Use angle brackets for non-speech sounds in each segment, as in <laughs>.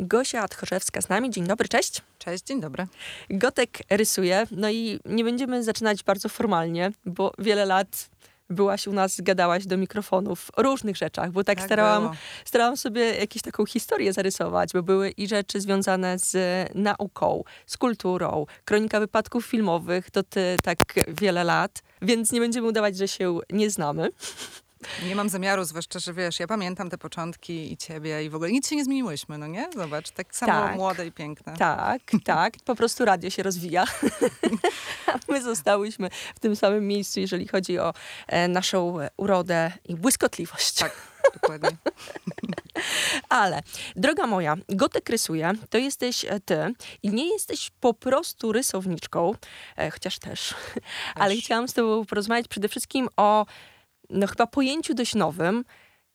Gosia Tchorzewska z nami. Dzień dobry, cześć. Cześć, dzień dobry. Gotek rysuje, no i nie będziemy zaczynać bardzo formalnie, bo wiele lat byłaś u nas, gadałaś do mikrofonów o różnych rzeczach, bo tak, tak starałam, starałam sobie jakąś taką historię zarysować, bo były i rzeczy związane z nauką, z kulturą, kronika wypadków filmowych, to ty tak wiele lat, więc nie będziemy udawać, że się nie znamy. Nie mam zamiaru, zwłaszcza, że wiesz, ja pamiętam te początki i ciebie i w ogóle nic się nie zmieniłyśmy, no nie? Zobacz, tak samo tak, młode i piękne. Tak, <laughs> tak. Po prostu radio się rozwija. <laughs> A my zostałyśmy w tym samym miejscu, jeżeli chodzi o e, naszą urodę i błyskotliwość. Tak, dokładnie. <laughs> Ale, droga moja, gotek rysuje, to jesteś e, ty i nie jesteś po prostu rysowniczką, e, chociaż też, ale chciałam z tobą porozmawiać przede wszystkim o no chyba pojęciu dość nowym,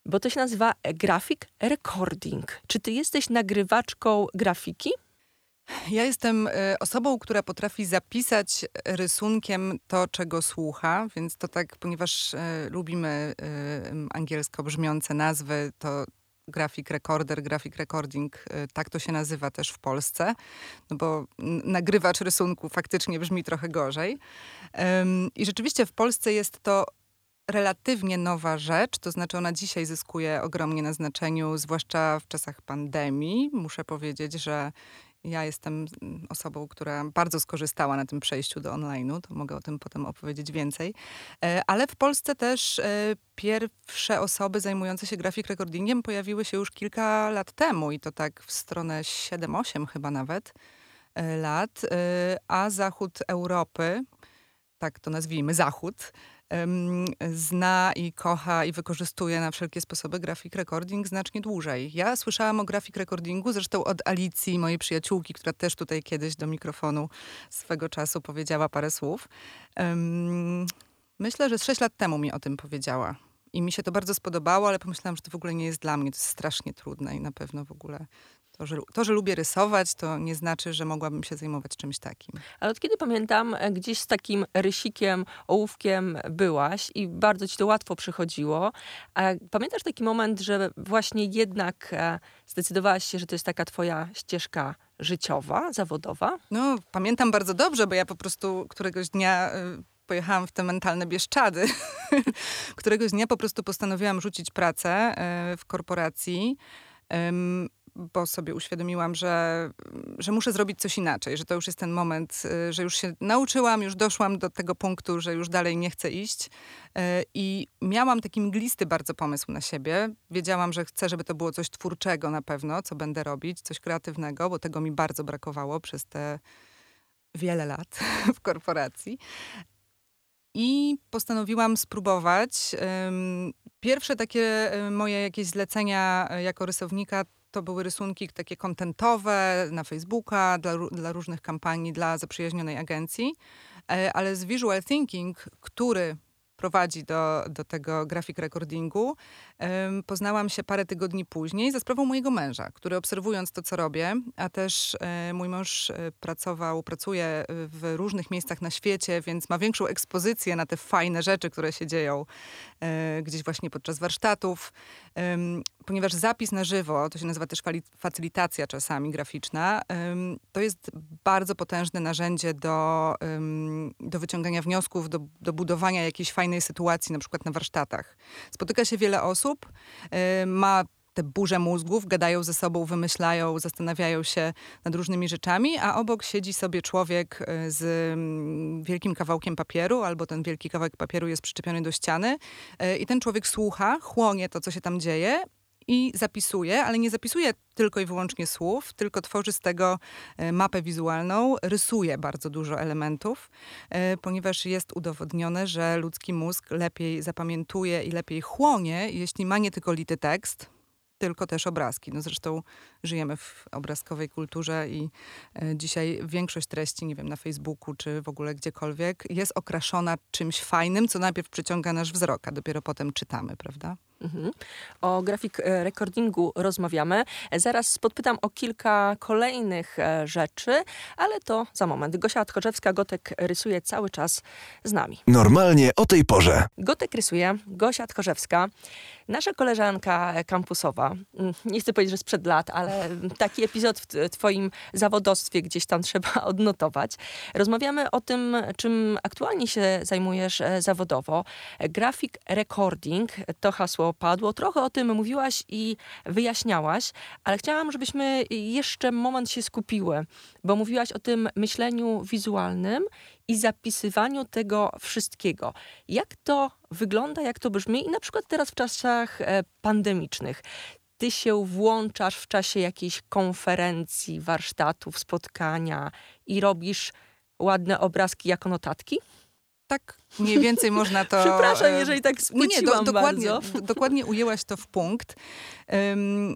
bo to się nazywa grafik recording. Czy ty jesteś nagrywaczką grafiki? Ja jestem y, osobą, która potrafi zapisać rysunkiem to, czego słucha, więc to tak, ponieważ y, lubimy y, angielsko brzmiące nazwy, to grafik recorder, grafik recording, tak to się nazywa też w Polsce, no bo nagrywacz rysunku faktycznie brzmi trochę gorzej. I rzeczywiście w Polsce jest to relatywnie nowa rzecz, to znaczy ona dzisiaj zyskuje ogromnie na znaczeniu, zwłaszcza w czasach pandemii. Muszę powiedzieć, że ja jestem osobą, która bardzo skorzystała na tym przejściu do online'u, to mogę o tym potem opowiedzieć więcej. E, ale w Polsce też e, pierwsze osoby zajmujące się grafik recordingiem pojawiły się już kilka lat temu i to tak w stronę 7-8 chyba nawet e, lat, a zachód Europy, tak to nazwijmy, zachód, zna i kocha i wykorzystuje na wszelkie sposoby grafik recording znacznie dłużej. Ja słyszałam o grafik recordingu zresztą od Alicji, mojej przyjaciółki, która też tutaj kiedyś do mikrofonu swego czasu powiedziała parę słów. Myślę, że 6 lat temu mi o tym powiedziała. I mi się to bardzo spodobało, ale pomyślałam, że to w ogóle nie jest dla mnie. To jest strasznie trudne i na pewno w ogóle to że, to, że lubię rysować, to nie znaczy, że mogłabym się zajmować czymś takim. Ale od kiedy pamiętam, e, gdzieś z takim rysikiem, ołówkiem byłaś i bardzo ci to łatwo przychodziło. A pamiętasz taki moment, że właśnie jednak e, zdecydowałaś się, że to jest taka twoja ścieżka życiowa, zawodowa? No, pamiętam bardzo dobrze, bo ja po prostu któregoś dnia y, pojechałam w te mentalne bieszczady. <laughs> któregoś dnia po prostu postanowiłam rzucić pracę w korporacji bo sobie uświadomiłam, że, że muszę zrobić coś inaczej, że to już jest ten moment, y, że już się nauczyłam, już doszłam do tego punktu, że już dalej nie chcę iść. Y, I miałam taki mglisty bardzo pomysł na siebie. Wiedziałam, że chcę, żeby to było coś twórczego na pewno, co będę robić, coś kreatywnego, bo tego mi bardzo brakowało przez te wiele lat <laughs> w korporacji. I postanowiłam spróbować. Pierwsze takie y, moje jakieś zlecenia jako rysownika to były rysunki takie kontentowe na Facebooka, dla, dla różnych kampanii, dla zaprzyjaźnionej agencji. E, ale z visual thinking, który prowadzi do, do tego grafik recordingu, poznałam się parę tygodni później za sprawą mojego męża, który obserwując to, co robię, a też e, mój mąż e, pracował, pracuje w różnych miejscach na świecie, więc ma większą ekspozycję na te fajne rzeczy, które się dzieją gdzieś właśnie podczas warsztatów ponieważ zapis na żywo, to się nazywa też facylitacja czasami graficzna, to jest bardzo potężne narzędzie do, do wyciągania wniosków, do, do budowania jakiejś fajnej sytuacji, na przykład na warsztatach. Spotyka się wiele osób, ma te burze mózgów, gadają ze sobą, wymyślają, zastanawiają się nad różnymi rzeczami, a obok siedzi sobie człowiek e, z wielkim kawałkiem papieru, albo ten wielki kawałek papieru jest przyczepiony do ściany e, i ten człowiek słucha, chłonie to, co się tam dzieje i zapisuje, ale nie zapisuje tylko i wyłącznie słów, tylko tworzy z tego e, mapę wizualną, rysuje bardzo dużo elementów, ponieważ jest udowodnione, że ludzki mózg lepiej zapamiętuje i lepiej chłonie, jeśli ma nie tylko lity tekst, tylko też obrazki. No zresztą żyjemy w obrazkowej kulturze i e, dzisiaj większość treści, nie wiem, na Facebooku czy w ogóle gdziekolwiek jest okraszona czymś fajnym, co najpierw przyciąga nasz wzrok, a dopiero potem czytamy, prawda? Mhm. O grafik e, recordingu rozmawiamy. Zaraz podpytam o kilka kolejnych e, rzeczy, ale to za moment. Gosia Tchorzewska, Gotek rysuje cały czas z nami. Normalnie o tej porze. Gotek rysuje, Gosia Tchorzewska. Nasza koleżanka kampusowa, mm, nie chcę powiedzieć, że sprzed lat, ale taki epizod w twoim zawodowstwie gdzieś tam <laughs> trzeba odnotować. Rozmawiamy o tym, czym aktualnie się zajmujesz e, zawodowo. Grafik recording to hasło padło. Trochę o tym mówiłaś i wyjaśniałaś, ale chciałam, żebyśmy jeszcze moment się skupiły, bo mówiłaś o tym myśleniu wizualnym i zapisywaniu tego wszystkiego. Jak to wygląda, jak to brzmi i na przykład teraz w czasach e, pandemicznych. Ty się włączasz w czasie jakiejś konferencji, warsztatów, spotkania i robisz ładne obrazki jako notatki? Tak mniej więcej można to... Przepraszam, jeżeli tak spłyciłam nie, nie, do, dokładnie, bardzo. dokładnie ujęłaś to w punkt. Um,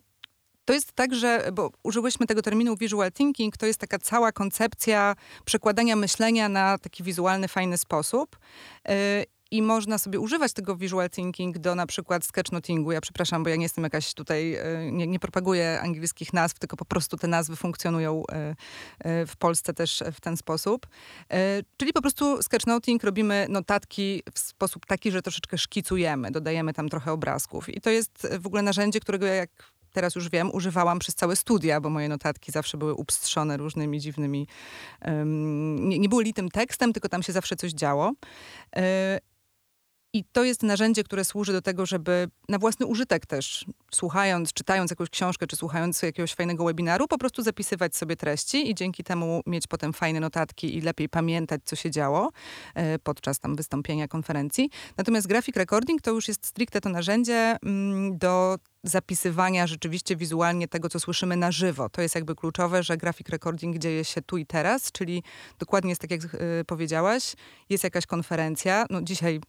to jest tak, że, bo użyłyśmy tego terminu visual thinking, to jest taka cała koncepcja przekładania myślenia na taki wizualny, fajny sposób. E, I można sobie używać tego visual thinking do na przykład sketchnotingu. Ja przepraszam, bo ja nie jestem jakaś tutaj, e, nie, nie propaguję angielskich nazw, tylko po prostu te nazwy funkcjonują e, w Polsce też w ten sposób. Czyli po prostu sketchnoting robimy notatki w sposób taki, że troszeczkę szkicujemy, dodajemy tam trochę obrazków. I to jest w ogóle narzędzie, którego ja jak teraz już wiem, używałam przez całe studia, bo moje notatki zawsze były upstrzone różnymi dziwnymi, um, nie, nie były litym tekstem, tylko tam się zawsze coś działo. E, i to jest narzędzie, które służy do tego, żeby na własny użytek też, słuchając, czytając jakąś książkę, czy słuchając jakiegoś fajnego webinaru, po prostu zapisywać sobie treści i dzięki temu mieć potem fajne notatki i lepiej pamiętać, co się działo e, podczas tam wystąpienia, konferencji. Natomiast grafik recording to już jest stricte to narzędzie mm, do zapisywania rzeczywiście wizualnie tego, co słyszymy na żywo. To jest jakby kluczowe, że grafik recording dzieje się tu i teraz, czyli dokładnie jest tak, jak y, powiedziałaś, jest jakaś konferencja. No dzisiaj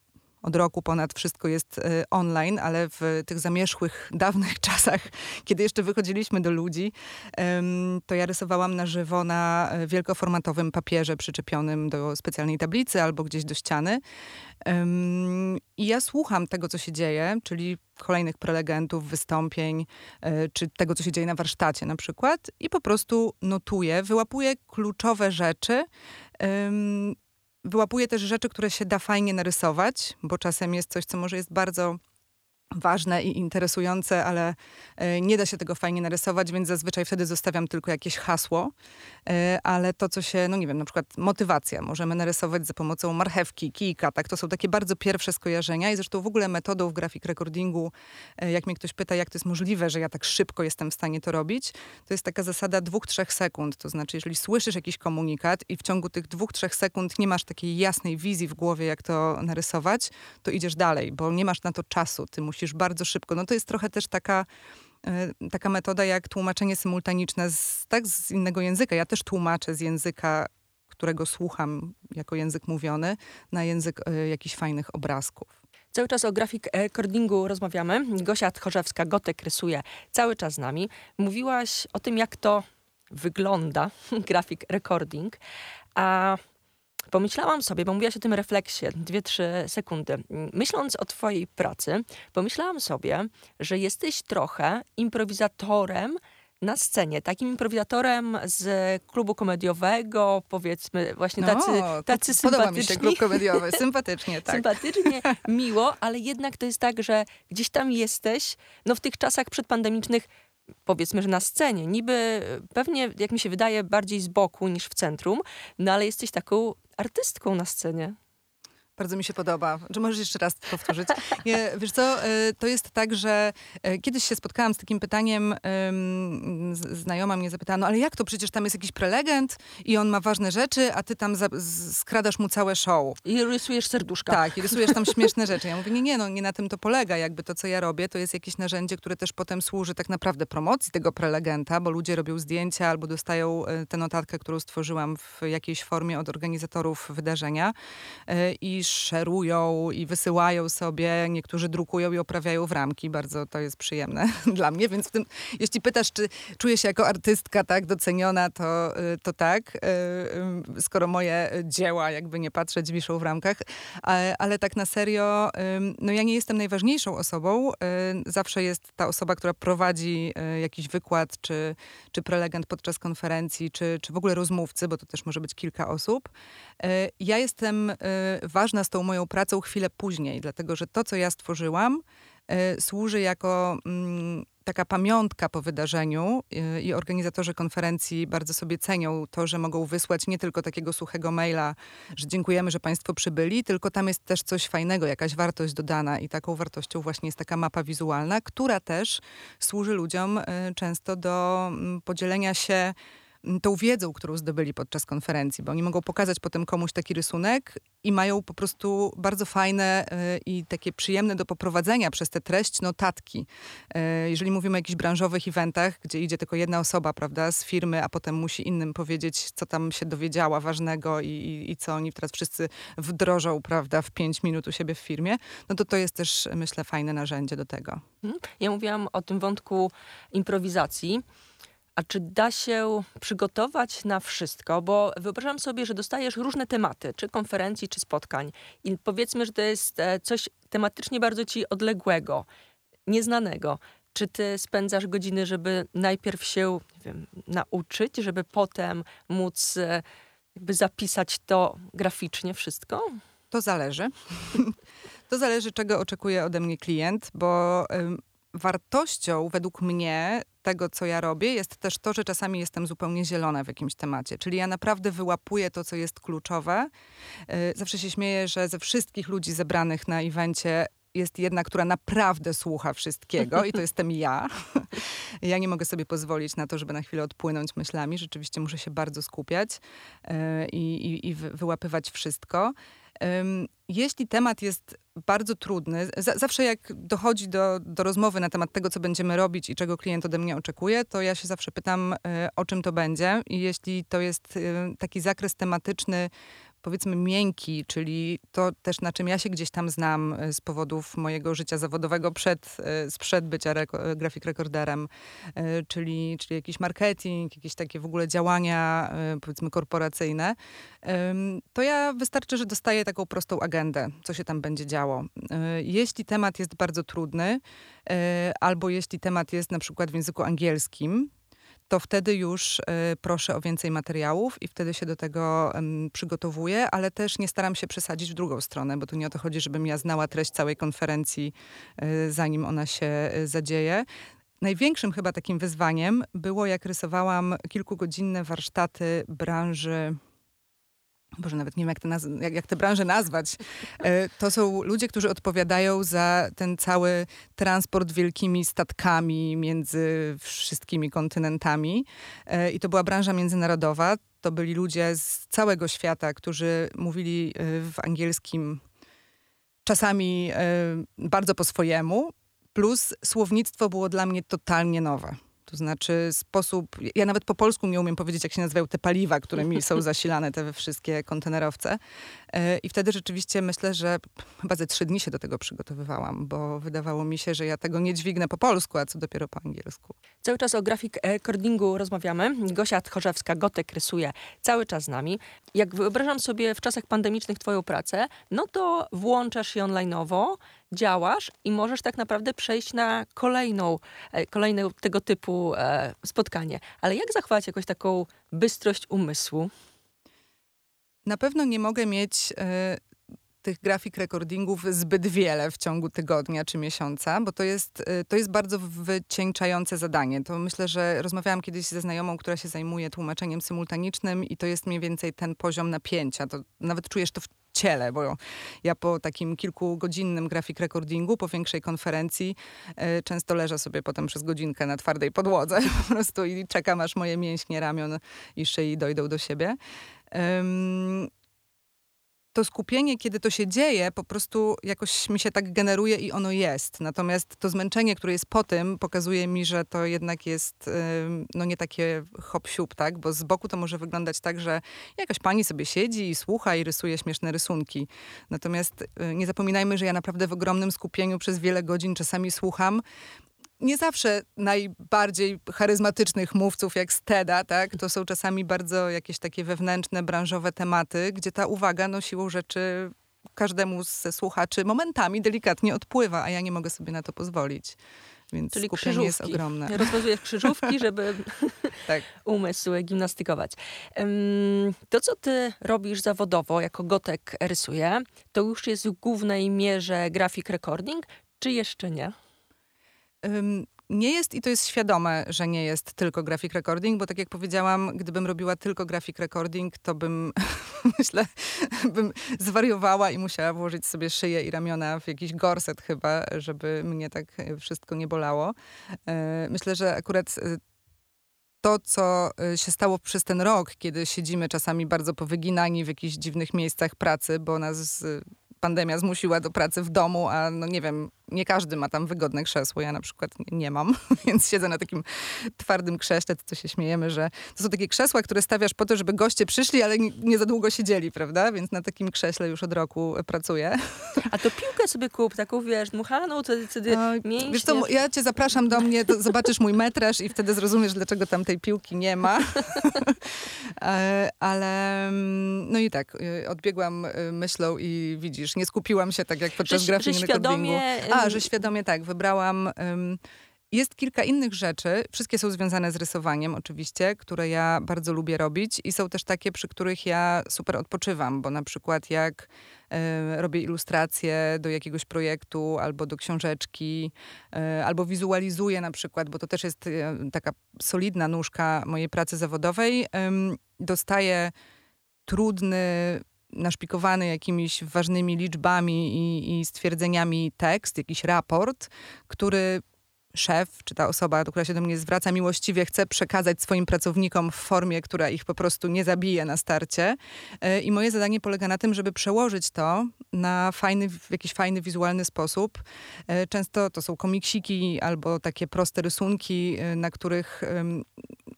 od roku ponad wszystko jest e, online, ale w tych zamierzchłych, <laughs> dawnych czasach, kiedy jeszcze wychodziliśmy do ludzi, to ja rysowałam na żywo na e, wielkoformatowym papierze przyczepionym do specjalnej tablicy albo gdzieś do ściany. I ja słucham tego, co się dzieje, czyli kolejnych prelegentów, wystąpień, e, czy tego, co się dzieje na warsztacie na przykład, i po prostu notuję, wyłapuję kluczowe rzeczy wyłapuję też rzeczy, które się da fajnie narysować, bo czasem jest coś, co może jest bardzo ważne i interesujące, ale e, nie da się tego fajnie narysować, więc zazwyczaj wtedy zostawiam tylko jakieś hasło. E, ale to, co się, no nie wiem, na przykład motywacja, możemy narysować za pomocą marchewki, kijka, tak? To są takie bardzo pierwsze skojarzenia i zresztą w ogóle metodą w grafik recordingu, e, jak mnie ktoś pyta, jak to jest możliwe, że ja tak szybko jestem w stanie to robić, to jest taka zasada dwóch, trzech sekund. To znaczy, jeżeli słyszysz jakiś komunikat i w ciągu tych dwóch, trzech sekund nie masz takiej jasnej wizji w głowie, jak to narysować, to idziesz dalej, bo nie masz na to czasu. Ty musisz bardzo szybko. No to jest trochę też taka e, taka metoda jak tłumaczenie symultaniczne z, tak, z innego języka. Ja też tłumaczę z języka, którego słucham jako język mówiony, na język y, jakichś fajnych obrazków. Cały czas o grafik recordingu rozmawiamy. Gosia Tchorzewska, Gotek rysuje cały czas z nami. Mówiłaś o tym, jak to wygląda, <laughs> grafik recording. A Pomyślałam sobie, bo mówiłaś o tym refleksie, dwie, trzy sekundy. Myśląc o twojej pracy, pomyślałam sobie, że jesteś trochę improwizatorem na scenie, takim improwizatorem z klubu komediowego, powiedzmy właśnie tacy, no, tacy sympatyczni. mi się klub komediowy, <laughs> sympatycznie, tak. Sympatycznie, <laughs> miło, ale jednak to jest tak, że gdzieś tam jesteś, no w tych czasach przedpandemicznych powiedzmy, że na scenie. Niby pewnie, jak mi się wydaje, bardziej z boku niż w centrum, no ale jesteś taką artystką na scenie. Bardzo mi się podoba. Czy możesz jeszcze raz powtórzyć? <laughs> Nie, wiesz co, e, to jest tak, że e, kiedyś się spotkałam z takim pytaniem, znajoma mnie zapytała, no ale jak to? Przecież tam jest jakiś prelegent i on ma ważne rzeczy, a ty tam skradasz mu całe show. I rysujesz serduszka. Tak, i rysujesz tam <laughs> śmieszne rzeczy. Ja mówię, nie, nie, no nie na tym to polega. Jakby to, co ja robię, to jest jakieś narzędzie, które też potem służy tak naprawdę promocji tego prelegenta, bo ludzie robią zdjęcia albo dostają e, tę notatkę, którą stworzyłam w jakiejś formie od organizatorów wydarzenia i szerują i wysyłają sobie, niektórzy drukują i oprawiają w ramki. Bardzo to jest przyjemne <laughs> dla mnie, więc tym, jeśli pytasz, czy czuję się jako artystka tak doceniona, to, y, to tak. Y, y, skoro moje dzieła, jakby nie patrzeć, wiszą w ramkach. Ale, ale tak na serio, no ja nie jestem najważniejszą osobą. Zawsze jest ta osoba, która prowadzi jakiś wykład, czy, czy prelegent podczas konferencji, czy, czy w ogóle rozmówcy, bo to też może być kilka osób. Ja jestem ważna z tą moją pracą chwilę później, dlatego że to, co ja stworzyłam, służy jako mm, taka pamiątka po wydarzeniu y, i organizatorzy konferencji bardzo sobie cenią to, że mogą wysłać nie tylko takiego suchego maila, że dziękujemy, że Państwo przybyli, tylko tam jest też coś fajnego, jakaś wartość dodana i taką wartością właśnie jest taka mapa wizualna, która też służy ludziom y, często do mm, podzielenia się tą wiedzą, którą zdobyli podczas konferencji, bo oni mogą pokazać potem komuś taki rysunek i mają po prostu bardzo fajne y, i takie przyjemne do poprowadzenia przez tę treść notatki. Y, jeżeli mówimy o jakichś branżowych eventach, gdzie idzie tylko jedna osoba, prawda, z firmy, a potem musi innym powiedzieć, co tam się dowiedziała ważnego i, i, i co oni teraz wszyscy wdrożą, prawda, w pięć minut u siebie w firmie, no to to jest też, myślę, fajne narzędzie do tego. Mhm. Ja mówiłam o tym wątku improwizacji. A czy da się przygotować na wszystko? Bo wyobrażam sobie, że dostajesz różne tematy, czy konferencji, czy spotkań. I powiedzmy, że to jest e, coś tematycznie bardzo ci odległego, nieznanego. Czy ty spędzasz godziny, żeby najpierw się wiem, nauczyć, żeby potem móc e, jakby zapisać to graficznie wszystko? To zależy. <laughs> to zależy, czego oczekuje ode mnie klient, bo wartością według mnie tego, co ja robię, jest też to, że czasami jestem zupełnie zielona w jakimś temacie. Czyli ja naprawdę wyłapuję to, co jest kluczowe. Y, zawsze się śmieję, że ze wszystkich ludzi zebranych na evencie jest jedna, która naprawdę słucha wszystkiego i to jestem ja. <laughs> Ja nie mogę sobie pozwolić na to, żeby na chwilę odpłynąć myślami. Rzeczywiście muszę się bardzo skupiać y, i, i, i wyłapywać wszystko. Jeśli temat jest bardzo trudny, zawsze jak dochodzi do, do rozmowy na temat tego, co będziemy robić i czego klient ode mnie oczekuje, to ja się zawsze pytam, e, o czym to będzie. I jeśli to jest e, taki zakres tematyczny, powiedzmy miękki, czyli to też na czym ja się gdzieś tam znam e, z powodów mojego życia zawodowego przed, e, sprzed bycia reko, grafik rekorderem, e, czyli, czyli jakiś marketing, jakieś takie w ogóle działania powiedzmy korporacyjne, to ja wystarczy, że dostaję taką prostą agendę, co się tam będzie działo. Jeśli temat jest bardzo trudny, albo jeśli temat jest na przykład w języku angielskim, to wtedy już y, proszę o więcej materiałów i wtedy się do tego przygotowuję, ale też nie staram się przesadzić w drugą stronę, bo tu nie o to chodzi, żebym ja znała treść całej konferencji, y, zanim ona się y, zadzieje. Największym chyba takim wyzwaniem było, jak rysowałam kilkugodzinne warsztaty branży Boże, nawet nie wiem, jak te, naz- jak, jak te branże nazwać. E, to są ludzie, którzy odpowiadają za ten cały transport wielkimi statkami między wszystkimi kontynentami. E, I to była branża międzynarodowa. To byli ludzie z całego świata, którzy mówili e, w angielskim czasami bardzo po swojemu. Plus słownictwo było dla mnie totalnie nowe. To znaczy sposób, ja nawet po polsku nie umiem powiedzieć, jak się nazywają te paliwa, którymi są <laughs> zasilane te wszystkie kontenerowce. E, I wtedy rzeczywiście myślę, że chyba ze trzy dni się do tego przygotowywałam, bo wydawało mi się, że ja tego nie dźwignę po polsku, a co dopiero po angielsku. Cały czas o grafik recordingu rozmawiamy. Gosia Tchorzewska, Gotek rysuje cały czas z nami. Jak wyobrażam sobie w czasach pandemicznych twoją pracę, no to włączasz się online'owo, działasz i możesz tak naprawdę przejść na kolejną, e, kolejne tego typu e, spotkanie. Ale jak zachować jakąś taką bystrość umysłu? Na pewno nie mogę mieć e, tych grafik recordingów zbyt wiele w ciągu tygodnia czy miesiąca, bo to jest, to jest bardzo wycieńczające zadanie. To myślę, że rozmawiałam kiedyś ze znajomą, która się zajmuje tłumaczeniem symultanicznym i to jest mniej więcej ten poziom napięcia. To nawet czujesz to w ciele, bo ja po takim kilkugodzinnym grafik recordingu, po większej konferencji, e, często leżę sobie potem przez godzinkę na twardej podłodze <laughs> po prostu i czekam, aż moje mięśnie ramion i szyi dojdą do siebie. To skupienie, kiedy to się dzieje, po prostu jakoś mi się tak generuje i ono jest. Natomiast to zmęczenie, które jest po tym, pokazuje mi, że to jednak jest no nie takie hop tak? Bo z boku to może wyglądać tak, że jakaś pani sobie siedzi i słucha i rysuje śmieszne rysunki. Natomiast y, nie zapominajmy, że ja naprawdę w ogromnym skupieniu przez wiele godzin czasami słucham nie zawsze najbardziej charyzmatycznych mówców jak Steda, tak? To są czasami bardzo jakieś takie wewnętrzne, branżowe tematy, gdzie ta uwaga no siłą rzeczy każdemu ze słuchaczy momentami delikatnie odpływa, a ja nie mogę sobie na to pozwolić. Więc Czyli skupienie krzyżówki. jest ogromne. <laughs> Rozwiązujesz krzyżówki, żeby <laughs> tak. umysł gimnastykować. To, co ty robisz zawodowo, jako gotek rysuje, to już jest w głównej mierze grafik recording, czy jeszcze nie? Nie jest i to jest świadome, że nie jest tylko grafik recording, bo tak jak powiedziałam, gdybym robiła tylko grafik recording, to bym, <laughs> myślę, bym zwariowała i musiała włożyć sobie szyję i ramiona w jakiś gorset chyba, żeby mnie tak wszystko nie bolało. E, myślę, że akurat e, to, co się stało przez ten rok, kiedy siedzimy czasami bardzo powyginani w jakichś dziwnych miejscach pracy, bo nas pandemia zmusiła do pracy w domu, a no nie wiem, nie każdy ma tam wygodne krzesło. Ja na przykład nie mam, <laughs> więc siedzę na takim twardym krześle, to się śmiejemy, że to są takie krzesła, które stawiasz po to, żeby goście przyszli, ale nie, za długo siedzieli, prawda? Więc na takim krześle już od roku pracuję. A to piłkę sobie kup, taką wiesz, dmuchaną, wtedy, wtedy no, Wiesz co, ja cię zapraszam do mnie, zobaczysz mój metraż i wtedy zrozumiesz, dlaczego tam tej piłki nie ma. <laughs> E, ale mm, no i tak, y, odbiegłam y, myślą i widzisz, nie skupiłam się tak jak podczas grafiki recordingu. A, że świadomie tak, wybrałam... Jest kilka innych rzeczy, wszystkie są związane z rysowaniem oczywiście, które ja bardzo lubię robić i są też takie, przy których ja super odpoczywam, bo na przykład jak y, robię ilustracje do jakiegoś projektu albo do książeczki, y, albo wizualizuję na przykład, bo to też jest y, taka solidna nóżka mojej pracy zawodowej, dostaję trudny naszpikowany jakimiś ważnymi liczbami i, i stwierdzeniami tekst, jakiś raport, który szef, czy ta osoba, która się do mnie zwraca miłościwie, chce przekazać swoim pracownikom w formie, która ich po prostu nie zabije na starcie. E, I moje zadanie polega na tym, żeby przełożyć to na fajny, w jakiś fajny, wizualny sposób. E, często to są komiksiki albo takie proste rysunki, e, na których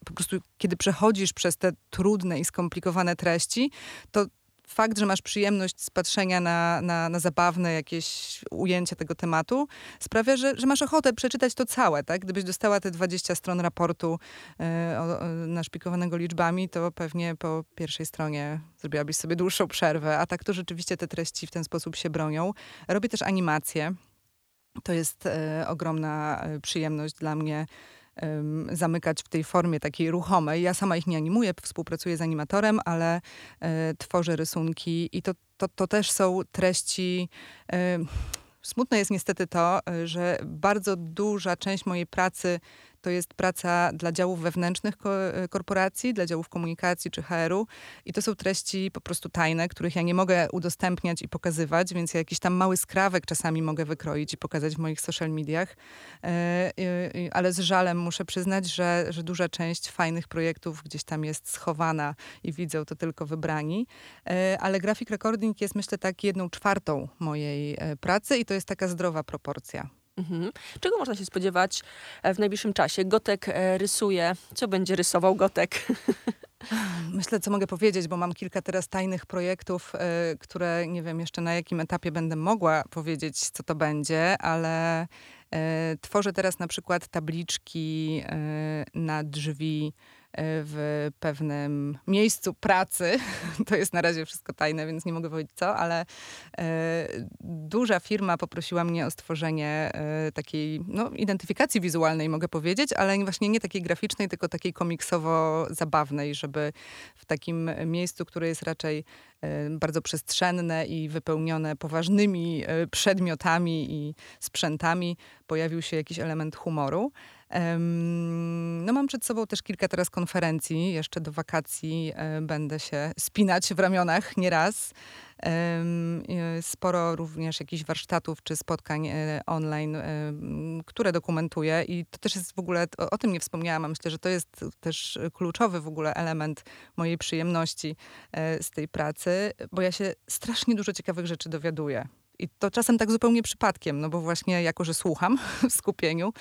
po prostu, kiedy przechodzisz przez te trudne i skomplikowane treści, to fakt, że masz przyjemność z patrzenia na, na, na zabawne jakieś ujęcie tego tematu, sprawia, że, że masz ochotę przeczytać to całe. Tak? Gdybyś dostała te 20 stron raportu e, o, o, naszpikowanego liczbami, to pewnie po pierwszej stronie zrobiłabyś sobie dłuższą przerwę, a tak to rzeczywiście te treści w ten sposób się bronią. Robię też animacje. To jest e, ogromna e, przyjemność dla mnie zamykać w tej formie takiej ruchomej. Ja sama ich nie animuję, współpracuję z animatorem, ale e, tworzę rysunki i to, to, to też są treści. Smutne jest niestety to, e, że bardzo duża część mojej pracy to jest praca dla działów wewnętrznych e, korporacji, dla działów komunikacji czy HR-u i to są treści po prostu tajne, których ja nie mogę udostępniać i pokazywać, więc ja jakiś tam mały skrawek czasami mogę wykroić i pokazać w moich social mediach, e, ale z żalem muszę przyznać, że, że duża część fajnych projektów gdzieś tam jest schowana i widzą to tylko wybrani, e, ale grafik recording jest myślę tak jedną czwartą mojej pracy i to jest taka zdrowa proporcja. Mhm. Czego można się spodziewać e, w najbliższym czasie? Gotek e, rysuje. Co będzie rysował Gotek? <laughs> Myślę, co mogę powiedzieć, bo mam kilka teraz tajnych projektów, y, które nie wiem jeszcze na jakim etapie będę mogła powiedzieć, co to będzie, ale tworzę teraz na przykład tabliczki na drzwi w pewnym miejscu pracy. <laughs> To jest na razie wszystko tajne, więc nie mogę powiedzieć co, ale e, duża firma poprosiła mnie o stworzenie e, takiej no, identyfikacji wizualnej, mogę powiedzieć, ale właśnie nie takiej graficznej, tylko takiej komiksowo-zabawnej, żeby w takim miejscu, które jest raczej e, bardzo przestrzenne i wypełnione poważnymi przedmiotami i sprzętami, pojawił się jakiś element humoru. No mam przed sobą też kilka teraz konferencji. Jeszcze do wakacji e, będę się spinać w ramionach nieraz. Sporo również jakichś warsztatów czy spotkań e, online, które dokumentuję i to też jest w ogóle, o, tym nie wspomniałam, a myślę, że to jest też kluczowy w ogóle element mojej przyjemności e, z tej pracy, bo ja się strasznie dużo ciekawych rzeczy dowiaduję. I to czasem tak zupełnie przypadkiem, no bo właśnie jako, że słucham <laughs> w skupieniu,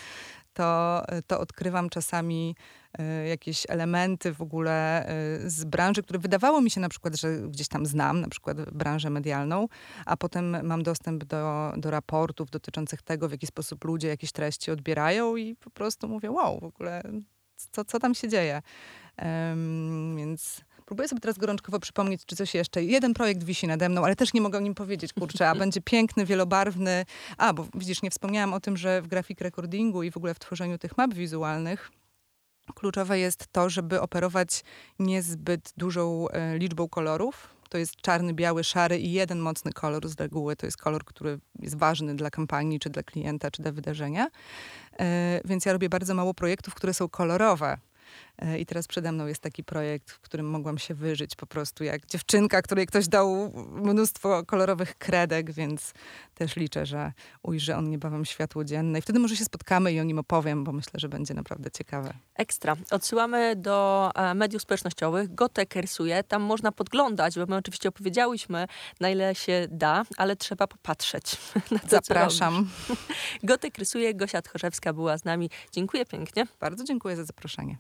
to, to odkrywam czasami y, jakieś elementy w ogóle y, z branży, które wydawało mi się na przykład, że gdzieś tam znam, na przykład branżę medialną, a potem mam dostęp do, do raportów dotyczących tego, w jaki sposób ludzie jakieś treści odbierają i po prostu mówię, wow, w ogóle co, co tam się dzieje. Um, więc Próbuję sobie teraz gorączkowo przypomnieć, czy coś jeszcze. Jeden projekt wisi nade mną, ale też nie mogę o nim powiedzieć, kurczę, a będzie piękny, wielobarwny. A, bo widzisz, nie wspomniałam o tym, że w grafik recordingu i w ogóle w tworzeniu tych map wizualnych kluczowe jest to, żeby operować niezbyt dużą e, liczbą kolorów. To jest czarny, biały, szary i jeden mocny kolor z reguły. To jest kolor, który jest ważny dla kampanii, czy dla klienta, czy dla wydarzenia. E, więc ja robię bardzo mało projektów, które są kolorowe. E, I teraz przede mną jest taki projekt, w którym mogłam się wyżyć po prostu jak dziewczynka, której ktoś dał mnóstwo kolorowych kredek, więc też liczę, że ujrzy on niebawem światło dzienne. I wtedy może się spotkamy i o nim opowiem, bo myślę, że będzie naprawdę ciekawe. Ekstra. Odsyłamy do e, mediów społecznościowych. Gotek rysuje. Tam można podglądać, bo my oczywiście opowiedziałyśmy, na ile się da, ale trzeba popatrzeć. <laughs> Na to, Zapraszam. <laughs> Gotek rysuje. Gosia Tchorzewska była z nami. Dziękuję pięknie. Bardzo dziękuję za zaproszenie.